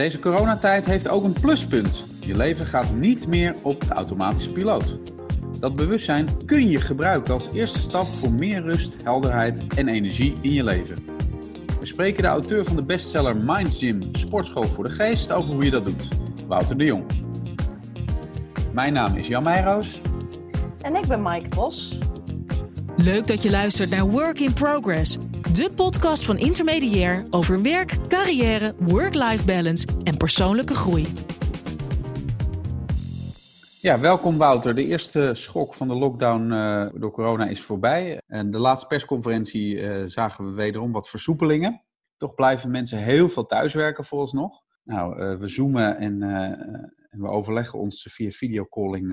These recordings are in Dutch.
Deze coronatijd heeft ook een pluspunt. Je leven gaat niet meer op de automatische piloot. Dat bewustzijn kun je gebruiken als eerste stap voor meer rust, helderheid en energie in je leven. We spreken de auteur van de bestseller Mind Gym Sportschool voor de Geest over hoe je dat doet, Wouter de Jong. Mijn naam is Jan Meijroos. En ik ben Maaike Bos. Leuk dat je luistert naar Work in Progress, de podcast van Intermediair over werk, carrière, work-life balance en persoonlijke groei. Ja, welkom Wouter. De eerste schok van de lockdown uh, door corona is voorbij. En de laatste persconferentie uh, zagen we wederom wat versoepelingen. Toch blijven mensen heel veel thuiswerken vooralsnog. Nou, uh, we zoomen en, en, we overleggen ons via videocalling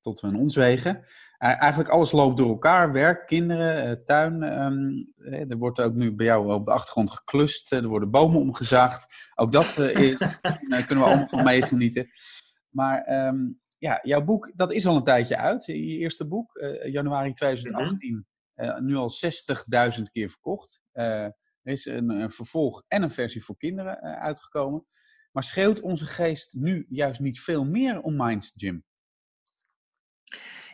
tot we in ons wegen. eigenlijk alles loopt door elkaar. Werk, kinderen, tuin. Um, er wordt ook nu bij jou op de achtergrond geklust. Er worden bomen omgezaagd. Ook dat is, kunnen we allemaal van meegenieten. Maar um, ja, jouw boek, dat is al een tijdje uit. Je eerste boek, uh, januari 2018. Mm -hmm. uh, nu al 60.000 keer verkocht. Uh, er is een, een, vervolg en een versie voor kinderen uitgekomen. Maar scheelt onze geest nu juist niet veel meer om Mind Gym?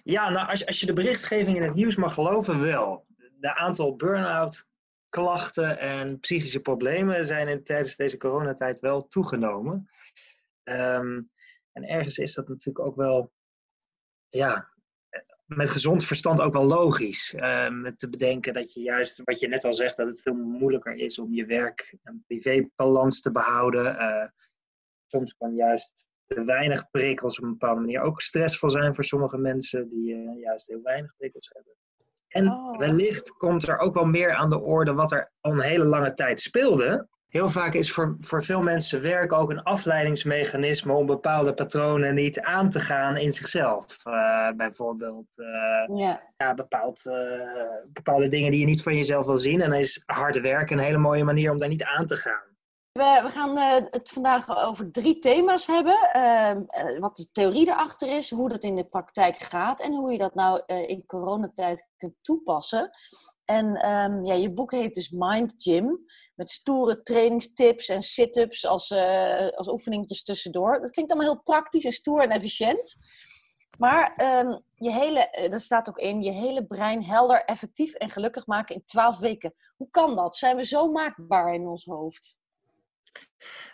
Ja, nou, als, als je de berichtgeving in het nieuws mag geloven, wel. De aantal burn-out klachten en psychische problemen zijn tijdens deze coronatijd wel toegenomen. Um, en ergens is dat natuurlijk ook wel, ja, met gezond verstand ook wel logisch. Uh, met te bedenken dat je juist, wat je net al zegt, dat het veel moeilijker is om je werk- en privébalans te behouden. Uh, soms kan juist te weinig prikkels op een bepaalde manier ook stressvol zijn voor sommige mensen die uh, juist heel weinig prikkels hebben. En oh. wellicht komt er ook wel meer aan de orde wat er al een hele lange tijd speelde. Heel vaak is voor, voor veel mensen werk ook een afleidingsmechanisme om bepaalde patronen niet aan te gaan in zichzelf. Uh, bijvoorbeeld uh, ja. Ja, bepaald, bepaalde dingen die je niet van jezelf wil zien. En dan is hard werken een hele mooie manier om daar niet aan te gaan. We, we gaan het vandaag over drie thema's hebben. Ehm, wat de theorie erachter is, hoe dat in de praktijk gaat en hoe je dat nou in coronatijd kunt toepassen. En um, ja, je boek heet dus Mind Gym. Met stoere trainingstips en sit-ups als, als oefeningetjes tussendoor. Dat klinkt allemaal heel praktisch en stoer en efficiënt. Maar um, je hele, dat staat ook in, je hele brein helder, effectief en gelukkig maken in twaalf weken. Hoe kan dat? Zijn we zo maakbaar in ons hoofd?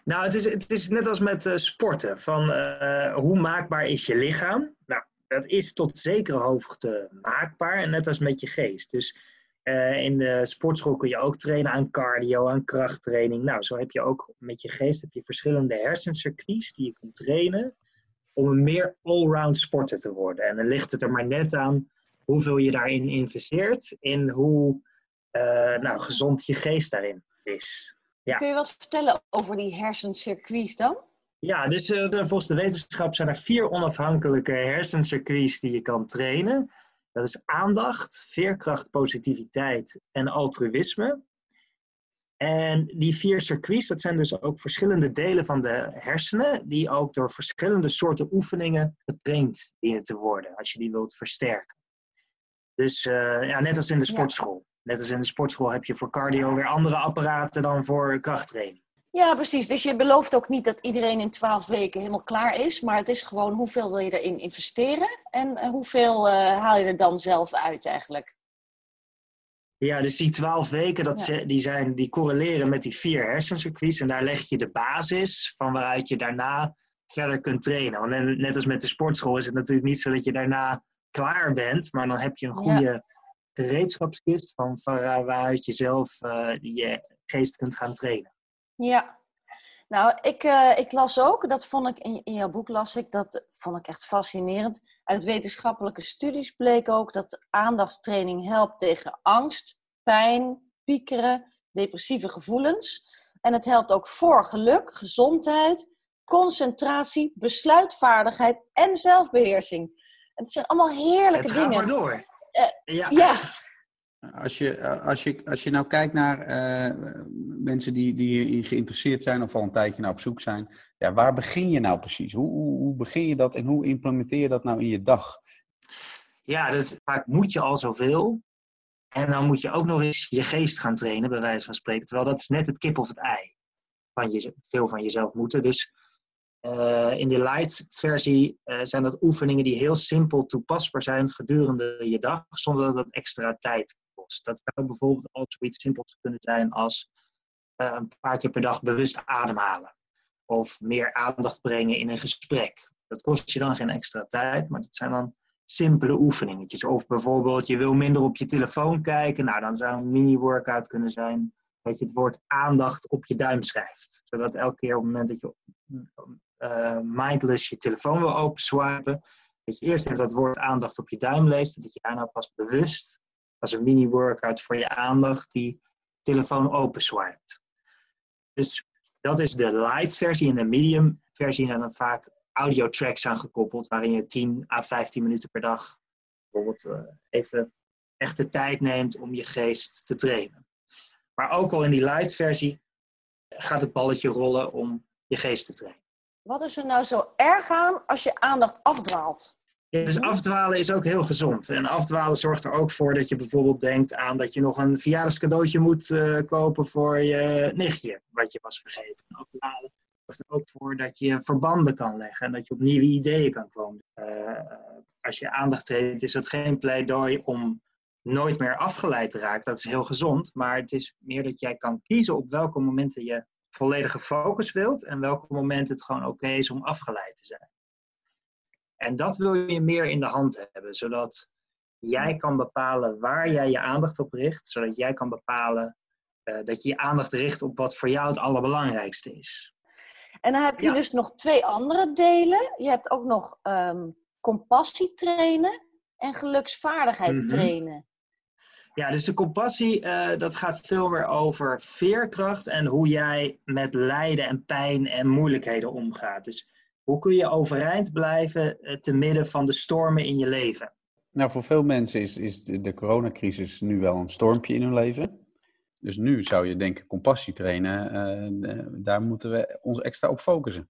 Nou, het is, het is net als met uh, sporten. Van, uh, hoe maakbaar is je lichaam? Nou, dat is tot zekere hoogte maakbaar. En net als met je geest. Dus uh, in de sportschool kun je ook trainen aan cardio, aan krachttraining. Nou, zo heb je ook met je geest heb je verschillende hersencircuits die je kunt trainen om een meer allround sporter te worden. En dan ligt het er maar net aan hoeveel je daarin investeert, in hoe nou, gezond je geest daarin is. Ja. Kun je wat vertellen over die hersencircuits dan? Ja, dus uh, volgens de wetenschap zijn er vier onafhankelijke hersencircuits die je kan trainen. Dat is aandacht, veerkracht, positiviteit en altruïsme. En die vier circuits, dat zijn dus ook verschillende delen van de hersenen, die ook door verschillende soorten oefeningen getraind dienen te worden, als je die wilt versterken. Dus uh, ja, net als in de sportschool. Net als in de sportschool heb je voor cardio weer andere apparaten dan voor krachttraining. Ja, precies. Dus je belooft ook niet dat iedereen in twaalf weken helemaal klaar is. Maar het is gewoon hoeveel wil je erin investeren en uh, hoeveel uh, haal je er dan zelf uit eigenlijk? Ja, dus die twaalf weken, dat ja. die, zijn, die correleren met die vier hersencircuits. En daar leg je de basis van waaruit je daarna verder kunt trainen. Want net als met de sportschool is het natuurlijk niet zo dat je daarna klaar bent. Maar dan heb je een goede ja. Gereedschapskist van, van waaruit je zelf uh, je geest kunt gaan trainen. Ja. Nou, ik, uh, ik las ook, dat vond ik in, in jouw boek las ik, dat vond ik echt fascinerend. Uit wetenschappelijke studies bleek ook dat aandachtstraining helpt tegen angst, pijn, piekeren, depressieve gevoelens. En het helpt ook voor geluk, gezondheid, concentratie, besluitvaardigheid en zelfbeheersing. Het zijn allemaal heerlijke het dingen. Maar door. Uh, ja. ja. Als je, als, je, als je nou kijkt naar uh, mensen die, die hierin geïnteresseerd zijn of al een tijdje naar op zoek zijn, ja, waar begin je nou precies? Hoe, hoe, hoe begin je dat en hoe implementeer je dat nou in je dag? Ja, dat, vaak moet je al zoveel. En dan moet je ook nog eens je geest gaan trainen, bij wijze van spreken. Terwijl dat is net het kip of het ei. van je, veel van jezelf moeten. Dus uh, in de light versie uh, zijn dat oefeningen die heel simpel toepasbaar zijn gedurende je dag, zonder dat het extra tijd kost. Dat zou bijvoorbeeld al zoiets simpels kunnen zijn als uh, een paar keer per dag bewust ademhalen. Of meer aandacht brengen in een gesprek. Dat kost je dan geen extra tijd, maar dat zijn dan simpele oefeningetjes. Of bijvoorbeeld je wil minder op je telefoon kijken. Nou, dan zou een mini-workout kunnen zijn dat je het woord aandacht op je duim schrijft. Zodat elke keer op het moment dat je uh, mindless je telefoon wil openswipen, dat je eerst even dat woord aandacht op je duim leest dat je daarna pas bewust, als een mini-workout voor je aandacht, die telefoon openswipt. Dus dat is de light versie en de medium versie en dan vaak audio tracks aan gekoppeld, waarin je 10 à 15 minuten per dag bijvoorbeeld uh, even echt de tijd neemt om je geest te trainen. Maar ook al in die light versie gaat het balletje rollen om je geest te trainen. Wat is er nou zo erg aan als je aandacht afdwaalt? Ja, dus afdwalen is ook heel gezond. En afdwalen zorgt er ook voor dat je bijvoorbeeld denkt aan dat je nog een verjaardagscadeautje moet uh, kopen voor je nichtje, wat je was vergeten. afdwalen zorgt er ook voor dat je verbanden kan leggen en dat je op nieuwe ideeën kan komen. Uh, als je aandacht heeft, is dat geen pleidooi om nooit meer afgeleid te raken. Dat is heel gezond, maar het is meer dat jij kan kiezen op welke momenten je volledige focus wilt en welke momenten het gewoon oké is om afgeleid te zijn. En dat wil je meer in de hand hebben, zodat jij kan bepalen waar jij je aandacht op richt, zodat jij kan bepalen uh, dat je je aandacht richt op wat voor jou het allerbelangrijkste is. En dan heb je dus nog twee andere delen. Je hebt ook nog um, compassie trainen en geluksvaardigheid mm -hmm. trainen. Ja, dus de compassie, uh, dat gaat veel meer over veerkracht en hoe jij met lijden en pijn en moeilijkheden omgaat. Dus hoe kun je overeind blijven uh, te midden van de stormen in je leven? Nou, voor veel mensen is, is de, de coronacrisis nu wel een stormpje in hun leven. Dus nu zou je denken, compassie trainen, uh, daar moeten we ons extra op focussen.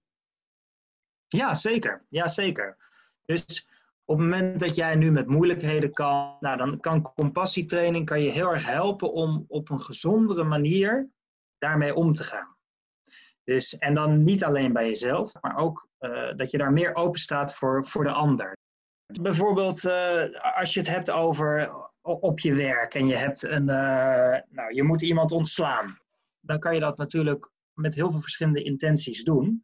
Ja, zeker. Ja, zeker. Dus op het moment dat jij nu met moeilijkheden kan, nou, dan kan compassietraining kan je heel erg helpen om op een gezondere manier daarmee om te gaan. Dus, en dan niet alleen bij jezelf, maar ook uh, dat je daar meer open staat voor, voor de ander. Bijvoorbeeld uh, als je het hebt over op je werk en je hebt een, uh, nou, je moet iemand ontslaan. Dan kan je dat natuurlijk met heel veel verschillende intenties doen.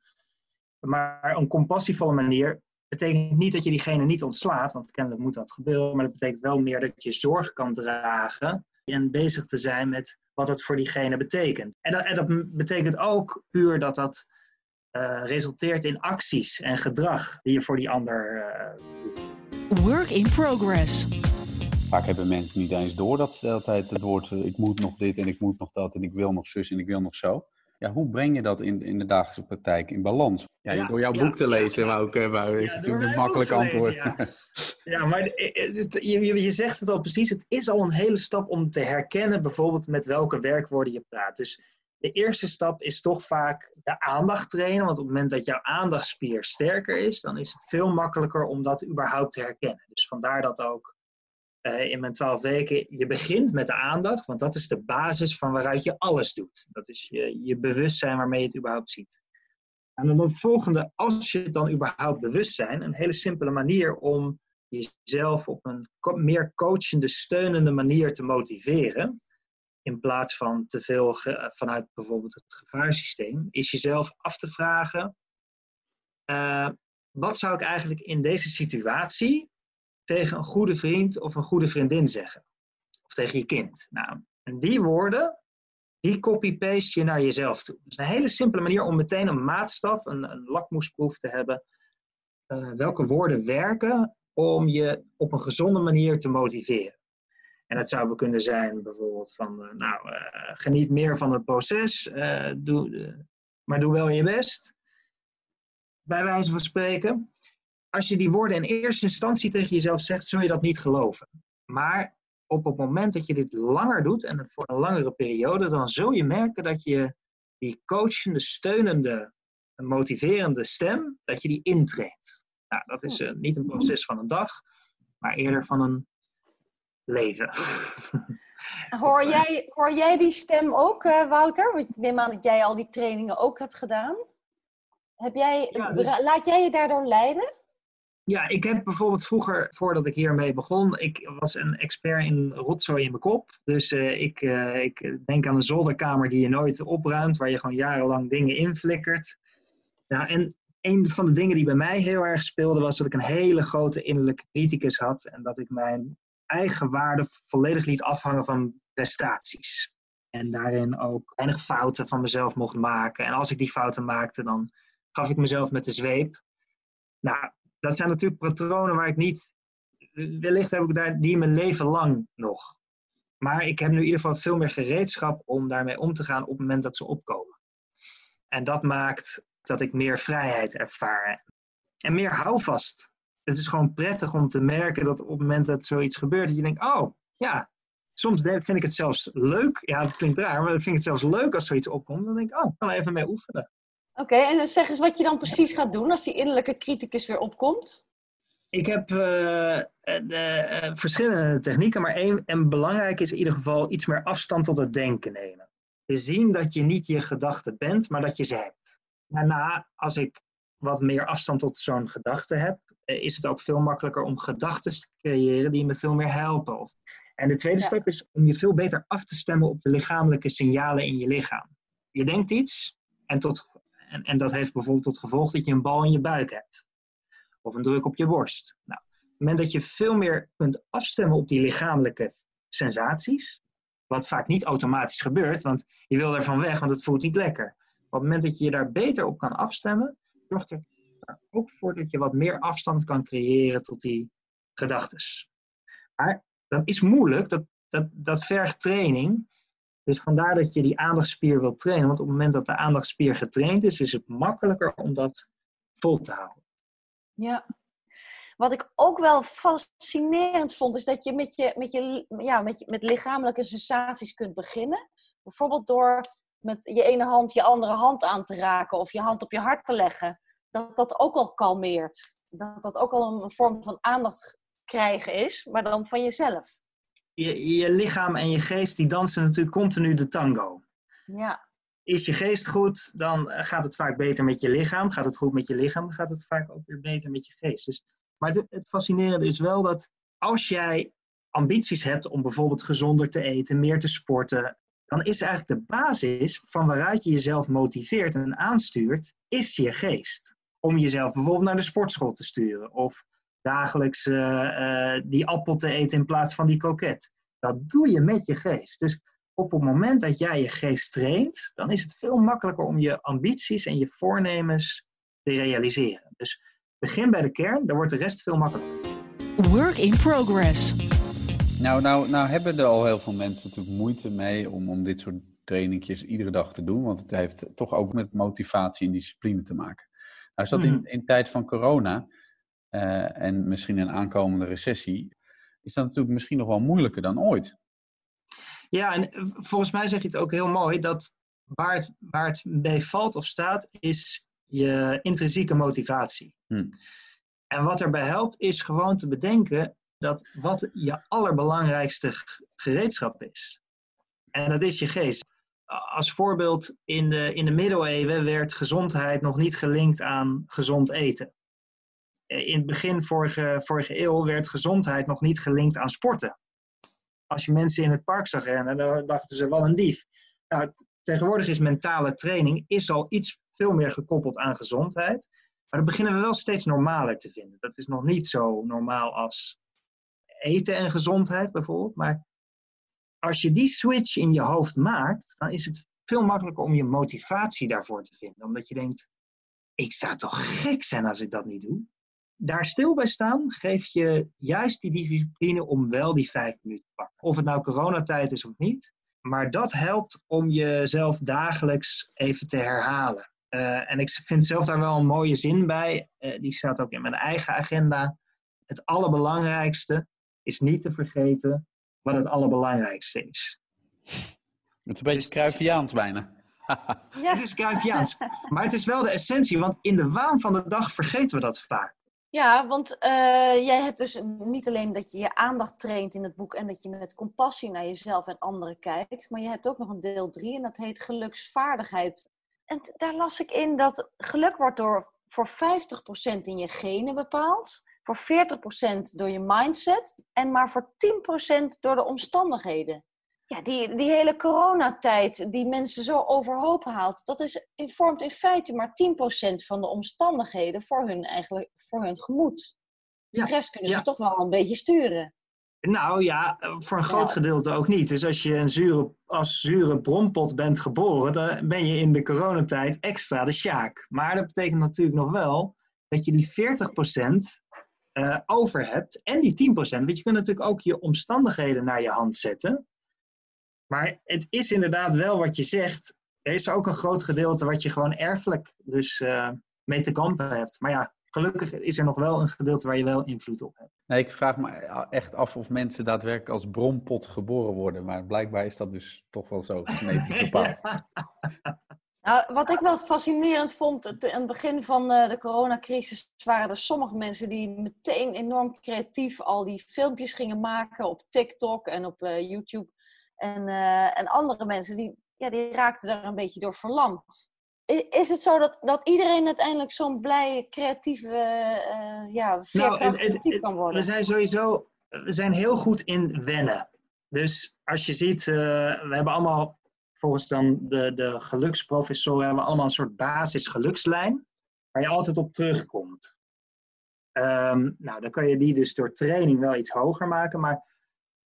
Maar een compassievolle manier betekent niet dat je diegene niet ontslaat, want kennelijk moet dat gebeuren, maar dat betekent wel meer dat je zorg kan dragen en bezig te zijn met wat het voor diegene betekent. En dat, en dat betekent ook puur dat dat uh, resulteert in acties en gedrag die je voor die ander uh, Work in progress. Vaak hebben mensen niet eens door dat ze altijd het woord ik moet nog dit en ik moet nog dat en ik wil nog zus en ik wil nog zo. Ja, hoe breng je dat in, in de dagelijkse praktijk in balans? Ja, ja door jouw ja, boek te lezen, wou ik, wou, is natuurlijk een makkelijk antwoord. ja. maar je, je, je zegt het al precies, het is al een hele stap om te herkennen bijvoorbeeld met welke werkwoorden je praat. Dus de eerste stap is toch vaak de aandacht trainen, want op het moment dat jouw aandachtspier sterker is, dan is het veel makkelijker om dat überhaupt te herkennen. Dus vandaar dat ook uh, in mijn twaalf weken, je begint met de aandacht, want dat is de basis van waaruit je alles doet. Dat is je, je bewustzijn waarmee je het überhaupt ziet. En dan het volgende, als je het dan überhaupt bewust zijn, een hele simpele manier om jezelf op een meer coachende, steunende manier te motiveren, in plaats van te veel vanuit bijvoorbeeld het gevaarsysteem, is jezelf af te vragen, uh, wat zou ik eigenlijk in deze situatie tegen een goede vriend of een goede vriendin zeggen. Of tegen je kind. Nou, en die woorden, die copy-paste je naar jezelf toe. Dus een hele simpele manier om meteen een maatstaf, een, een lakmoesproef te hebben. Uh, welke woorden werken om je op een gezonde manier te motiveren. En dat zou kunnen zijn bijvoorbeeld van, uh, nou, uh, geniet meer van het proces, doe, maar doe wel je best. Bij wijze van spreken als je die woorden in eerste instantie tegen jezelf zegt, zul je dat niet geloven. Maar op het moment dat je dit langer doet en voor een langere periode, dan zul je merken dat je die coachende, steunende, motiverende stem, dat je die intraint. Nou, dat is uh, niet een proces van een dag, maar eerder van een leven. Hoor jij, hoor jij die stem ook, uh, Wouter? Want ik neem aan dat jij al die trainingen ook hebt gedaan. Heb jij, Ja, dus- Laat jij je daardoor leiden? Ja, ik heb bijvoorbeeld vroeger, voordat ik hiermee begon, ik was een expert in rotzooi in mijn kop. Dus eh, ik, eh, ik denk aan een zolderkamer die je nooit opruimt, waar je gewoon jarenlang dingen inflikkert. Ja, en een van de dingen die bij mij heel erg speelde, was dat ik een hele grote innerlijke criticus had. En dat ik mijn eigen waarde volledig liet afhangen van prestaties. En daarin ook weinig fouten van mezelf mocht maken. En als ik die fouten maakte, dan gaf ik mezelf met de zweep. Nou, dat zijn natuurlijk patronen waar ik niet. Wellicht heb ik daar die mijn leven lang nog. Maar ik heb nu in ieder geval veel meer gereedschap om daarmee om te gaan op het moment dat ze opkomen. En dat maakt dat ik meer vrijheid ervaar. En meer houvast. Het is gewoon prettig om te merken dat op het moment dat zoiets gebeurt, dat je denkt, oh ja, soms vind ik het zelfs leuk. Ja, dat klinkt raar, maar dan vind ik het zelfs leuk als zoiets opkomt. Dan denk ik, oh, ik kan er even mee oefenen. Oké, en dan zeg eens wat je dan precies gaat doen als die innerlijke criticus weer opkomt. Ik heb eh, eh, verschillende technieken, maar één en belangrijk is in ieder geval iets meer afstand tot het denken nemen. Te zien dat je niet je gedachte bent, maar dat je ze hebt. Daarna, als ik wat meer afstand tot zo'n gedachte heb, eh, is het ook veel makkelijker om gedachten te creëren die me veel meer helpen. En de tweede Ja. stap is om je veel beter af te stemmen op de lichamelijke signalen in je lichaam. Je denkt iets en, tot, en, en dat heeft bijvoorbeeld tot gevolg dat je een bal in je buik hebt. Of een druk op je borst. Nou, op het moment dat je veel meer kunt afstemmen op die lichamelijke sensaties, wat vaak niet automatisch gebeurt, want je wil ervan weg, want het voelt niet lekker. Op het moment dat je je daar beter op kan afstemmen, zorgt er ook voor dat je wat meer afstand kan creëren tot die gedachtes. Maar dat is moeilijk, dat, dat, dat vergt training. Dus vandaar dat je die aandachtspier wilt trainen, want op het moment dat de aandachtspier getraind is, is het makkelijker om dat vol te houden. Ja. Wat ik ook wel fascinerend vond, is dat je met, je, met, je, ja, met, met lichamelijke sensaties kunt beginnen. Bijvoorbeeld door met je ene hand je andere hand aan te raken of je hand op je hart te leggen. Dat dat ook al kalmeert. Dat dat ook al een vorm van aandacht krijgen is, maar dan van jezelf. Je, je lichaam en je geest die dansen natuurlijk continu de tango. Ja, Is je geest goed, dan gaat het vaak beter met je lichaam. Gaat het goed met je lichaam, dan gaat het vaak ook weer beter met je geest. Dus, maar het, het fascinerende is wel dat als jij ambities hebt om bijvoorbeeld gezonder te eten, meer te sporten, dan is eigenlijk de basis van waaruit je jezelf motiveert en aanstuurt, is je geest. Om jezelf bijvoorbeeld naar de sportschool te sturen of dagelijks eh, eh, die appel te eten in plaats van die kroket. Dat doe je met je geest. Dus op het moment dat jij je geest traint, dan is het veel makkelijker om je ambities en je voornemens te realiseren. Dus begin bij de kern, dan wordt de rest veel makkelijker. Work in progress. Nou, nou, nou hebben er al heel veel mensen natuurlijk moeite mee om, om dit soort trainingjes iedere dag te doen. Want het heeft toch ook met motivatie en discipline te maken. Nou is dat in, Mhm. in tijd van corona eh, en misschien een aankomende recessie, is dat natuurlijk misschien nog wel moeilijker dan ooit. Ja, en volgens mij zeg je het ook heel mooi dat waar het, waar het bij valt of staat, is je intrinsieke motivatie. Hmm. En wat erbij helpt, is gewoon te bedenken dat wat je allerbelangrijkste gereedschap is. En dat is je geest. Als voorbeeld, in de, in de middeleeuwen werd gezondheid nog niet gelinkt aan gezond eten. Eh, In het begin vorige, vorige eeuw werd gezondheid nog niet gelinkt aan sporten. Als je mensen in het park zag rennen, dan dachten ze wel een dief. Nou, tegenwoordig is mentale training is al iets veel meer gekoppeld aan gezondheid. Maar dat beginnen we wel steeds normaler te vinden. Dat is nog niet zo normaal als eten en gezondheid bijvoorbeeld. Maar als je die switch in je hoofd maakt, dan is het veel makkelijker om je motivatie daarvoor te vinden. Omdat je denkt, ik zou toch gek zijn als ik dat niet doe. Daar stil bij staan geeft je juist die discipline om wel die vijf minuten te pakken. Of het nou coronatijd is of niet. Maar dat helpt om jezelf dagelijks even te herhalen. Eh, en ik vind zelf daar wel een mooie zin bij. Eh, die staat ook in mijn eigen agenda. Het allerbelangrijkste is niet te vergeten wat het allerbelangrijkste is. Het is een beetje Cruyffiaans bijna. ja. Het is Cruyffiaans. Maar het is wel de essentie, want in de waan van de dag vergeten we dat vaak. Ja, want uh, jij hebt dus niet alleen dat je je aandacht traint in het boek en dat je met compassie naar jezelf en anderen kijkt, maar je hebt ook nog een deel 3 en dat heet geluksvaardigheid. En daar las ik in dat geluk wordt door voor 50% in je genen bepaald, voor 40% door je mindset en maar voor 10% door de omstandigheden ja, die, die hele coronatijd die mensen zo overhoop haalt, dat is, vormt in feite maar 10% van de omstandigheden voor hun, eigenlijk, voor hun gemoed. Ja, de rest kunnen ze toch wel een beetje sturen. Nou ja, voor een groot gedeelte ook niet. Dus als je een zure, als zure brompot bent geboren, dan ben je in de coronatijd extra de sjaak. Maar dat betekent natuurlijk nog wel dat je die 40% uh, eh, over hebt en die 10%. Want je kunt natuurlijk ook je omstandigheden naar je hand zetten. Maar het is inderdaad wel wat je zegt. Er is ook een groot gedeelte wat je gewoon erfelijk dus uh, mee te kampen hebt. Maar ja, gelukkig is er nog wel een gedeelte waar je wel invloed op hebt. Nee, ik vraag me echt af of mensen daadwerkelijk als bronpot geboren worden. Maar blijkbaar is dat dus toch wel zo genetisch bepaald. Nou, wat ik wel fascinerend vond, aan het begin van eh, de coronacrisis waren er sommige mensen die meteen enorm creatief al die filmpjes gingen maken op TikTok en op uh, YouTube. En, uh, en andere mensen die, ja, die raakten daar een beetje door verlamd. Is het zo dat, dat iedereen uiteindelijk zo'n blij, creatieve, uh, ja, nou, veerkrachtige nou, type kan worden? We zijn sowieso we zijn heel goed in wennen. Dus als je ziet, uh, we hebben allemaal, volgens dan de, de geluksprofessoren, hebben we allemaal een soort basisgelukslijn waar je altijd op terugkomt. Um, nou, dan kan je die dus door training wel iets hoger maken, maar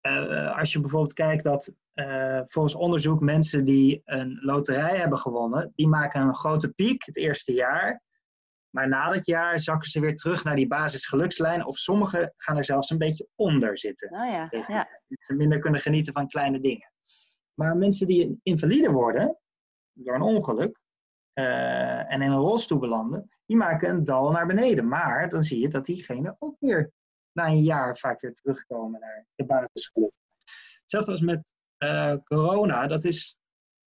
uh, als je bijvoorbeeld kijkt dat uh, volgens onderzoek mensen die een loterij hebben gewonnen, die maken een grote piek het eerste jaar. Maar na dat jaar zakken ze weer terug naar die basisgelukslijn. Of sommigen gaan er zelfs een beetje onder zitten. Oh ja, ja. Ze minder kunnen genieten van kleine dingen. Maar mensen die invalide worden door een ongeluk uh, en in een rolstoel belanden, die maken een dal naar beneden. Maar dan zie je dat diegenen ook weer na een jaar vaak weer terugkomen naar de basisgeluk. Hetzelfde als met uh, corona, dat is,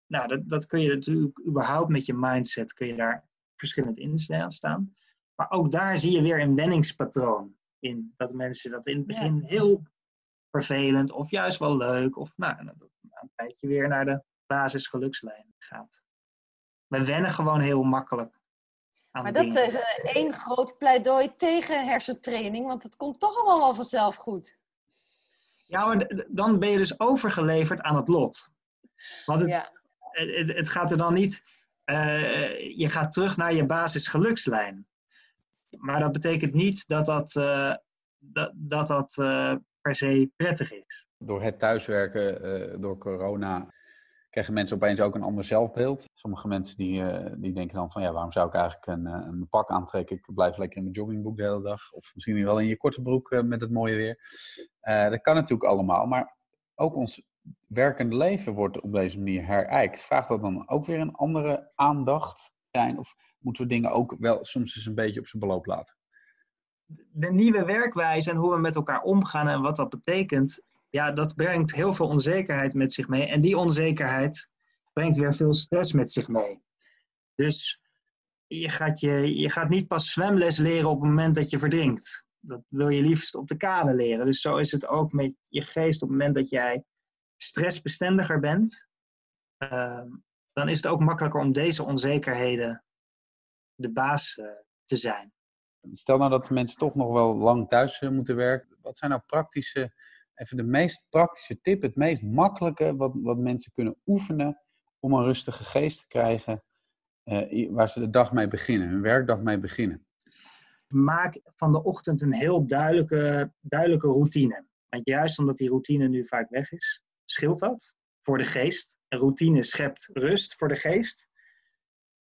nou, dat, dat kun je natuurlijk überhaupt met je mindset, kun je daar verschillend in staan. Maar ook daar zie je weer een wenningspatroon in. Dat mensen dat in het begin heel vervelend of juist wel leuk, of nou, dat een tijdje weer naar de basisgelukslijn gaat. We wennen gewoon heel makkelijk. Maar dat is één groot pleidooi tegen hersentraining, want het komt toch allemaal wel vanzelf goed. Ja, maar dan ben je dus overgeleverd aan het lot. Want het, het, het, gaat er dan niet. Uh, je gaat terug naar je basisgelukslijn. Maar dat betekent niet dat dat, uh, dat, dat, dat uh, per se prettig is. Door het thuiswerken, door corona, krijgen mensen opeens ook een ander zelfbeeld. Sommige mensen die, die denken dan van ja, waarom zou ik eigenlijk een, een pak aantrekken? Ik blijf lekker in mijn joggingbroek de hele dag. Of misschien wel in je korte broek met het mooie weer. Dat kan natuurlijk allemaal, maar ook ons werkende leven wordt op deze manier herijkt. Vraagt dat dan ook weer een andere aandacht zijn? Of moeten we dingen ook wel soms eens een beetje op zijn beloop laten? De nieuwe werkwijze en hoe we met elkaar omgaan en wat dat betekent, ja, dat brengt heel veel onzekerheid met zich mee. En die onzekerheid brengt weer veel stress met zich mee. Dus je gaat, je, je gaat niet pas zwemles leren op het moment dat je verdrinkt dat wil je liefst op de kade leren. Dus zo is het ook met je geest op het moment dat jij stressbestendiger bent. Ehm, dan is het ook makkelijker om deze onzekerheden de baas uh, te zijn. Stel nou dat de mensen toch nog wel lang thuis uh, moeten werken. Wat zijn nou praktische, even de meest praktische tip, het meest makkelijke wat, wat mensen kunnen oefenen om een rustige geest te krijgen, uh, waar ze de dag mee beginnen, hun werkdag mee beginnen? maak van de ochtend een heel duidelijke, duidelijke routine. Want juist omdat die routine nu vaak weg is, scheelt dat voor de geest. Een routine schept rust voor de geest.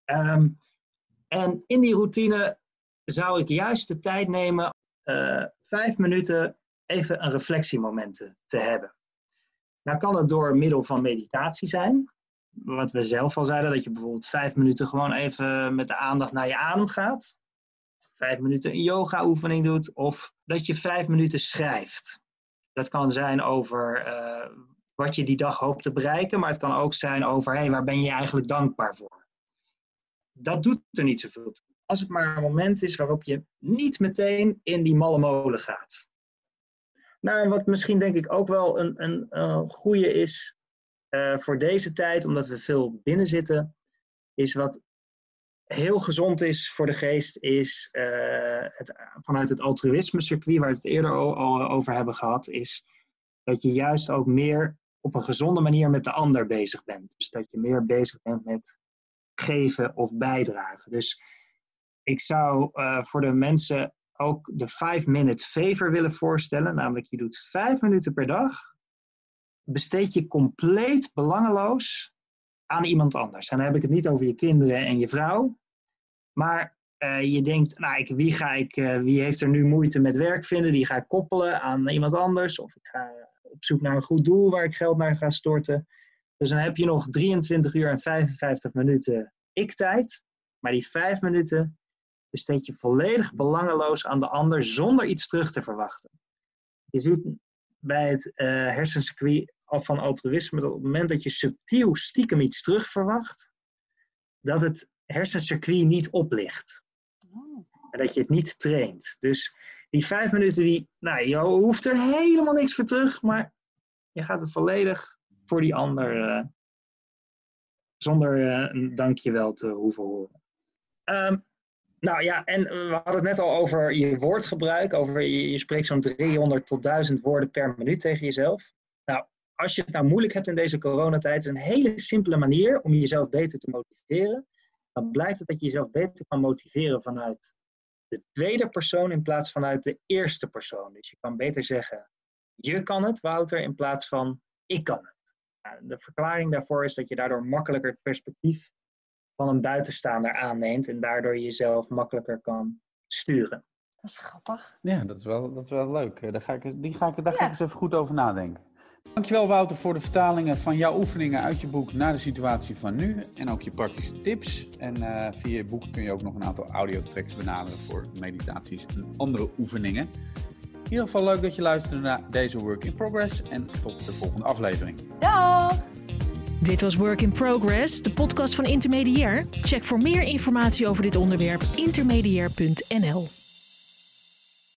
Ehm, en in die routine zou ik juist de tijd nemen, uh, vijf minuten even een reflectiemomenten te hebben. Nou kan het door middel van meditatie zijn. Wat we zelf al zeiden, dat je bijvoorbeeld vijf minuten gewoon even met de aandacht naar je adem gaat vijf minuten een yoga-oefening doet, of dat je vijf minuten schrijft. Dat kan zijn over uh, wat je die dag hoopt te bereiken, maar het kan ook zijn over hey, waar ben je eigenlijk dankbaar voor. Dat doet er niet zoveel toe. als het maar een moment is waarop je niet meteen in die malle molen gaat. Nou, wat misschien denk ik ook wel een, een, een goede is uh, voor deze tijd, omdat we veel binnen zitten, is wat heel gezond is voor de geest, is uh, het, vanuit het altruïsme circuit, waar we het eerder al, over hebben gehad, is dat je juist ook meer op een gezonde manier met de ander bezig bent. Dus dat je meer bezig bent met geven of bijdragen. Dus ik zou voor de mensen ook de 5-minute favor willen voorstellen. Namelijk, je doet 5 minuten per dag. Besteed je compleet belangeloos aan iemand anders. En dan heb ik het niet over je kinderen en je vrouw. Maar uh, je denkt, nou, ik, wie, ga ik, uh, wie heeft er nu moeite met werk vinden? Die ga ik koppelen aan iemand anders. Of ik ga op zoek naar een goed doel waar ik geld naar ga storten. Dus dan heb je nog 23 uur en 55 minuten ik-tijd. Maar die 5 minuten besteed je volledig belangeloos aan de ander zonder iets terug te verwachten. Je ziet bij het uh, hersencircuit van altruïsme dat op het moment dat je subtiel stiekem iets terug verwacht, dat het hersencircuit niet oplicht. Oh. En dat je het niet traint. Dus die vijf minuten, die, nou, je hoeft er helemaal niks voor terug, maar je gaat het volledig voor die ander uh, zonder uh, een dankjewel te hoeven horen. Um, nou ja, en we hadden het net al over je woordgebruik. Over, je, je spreekt zo'n 300 tot 1000 woorden per minuut tegen jezelf. Nou, als je het nou moeilijk hebt in deze coronatijd, is een hele simpele manier om jezelf beter te motiveren. Dan blijkt het dat je jezelf beter kan motiveren vanuit de tweede persoon in plaats vanuit de eerste persoon. Dus je kan beter zeggen, je kan het, Wouter, in plaats van ik kan het. Nou, de verklaring daarvoor is dat je daardoor makkelijker het perspectief van een buitenstaander aanneemt en daardoor jezelf makkelijker kan sturen. Dat is grappig. Ja, dat is wel, dat is wel leuk. Daar ga ik, die ga ik, daar ga ik eens even goed over nadenken. Dankjewel Wouter voor de vertalingen van jouw oefeningen uit je boek naar de situatie van nu. En ook je praktische tips. En uh, via je boek kun je ook nog een aantal audiotracks benaderen voor meditaties en andere oefeningen. In ieder geval leuk dat je luisterde naar deze Work in Progress. En tot de volgende aflevering. Dag! Dit was Work in Progress, de podcast van Intermediair. Check voor meer informatie over dit onderwerp intermediair.nl.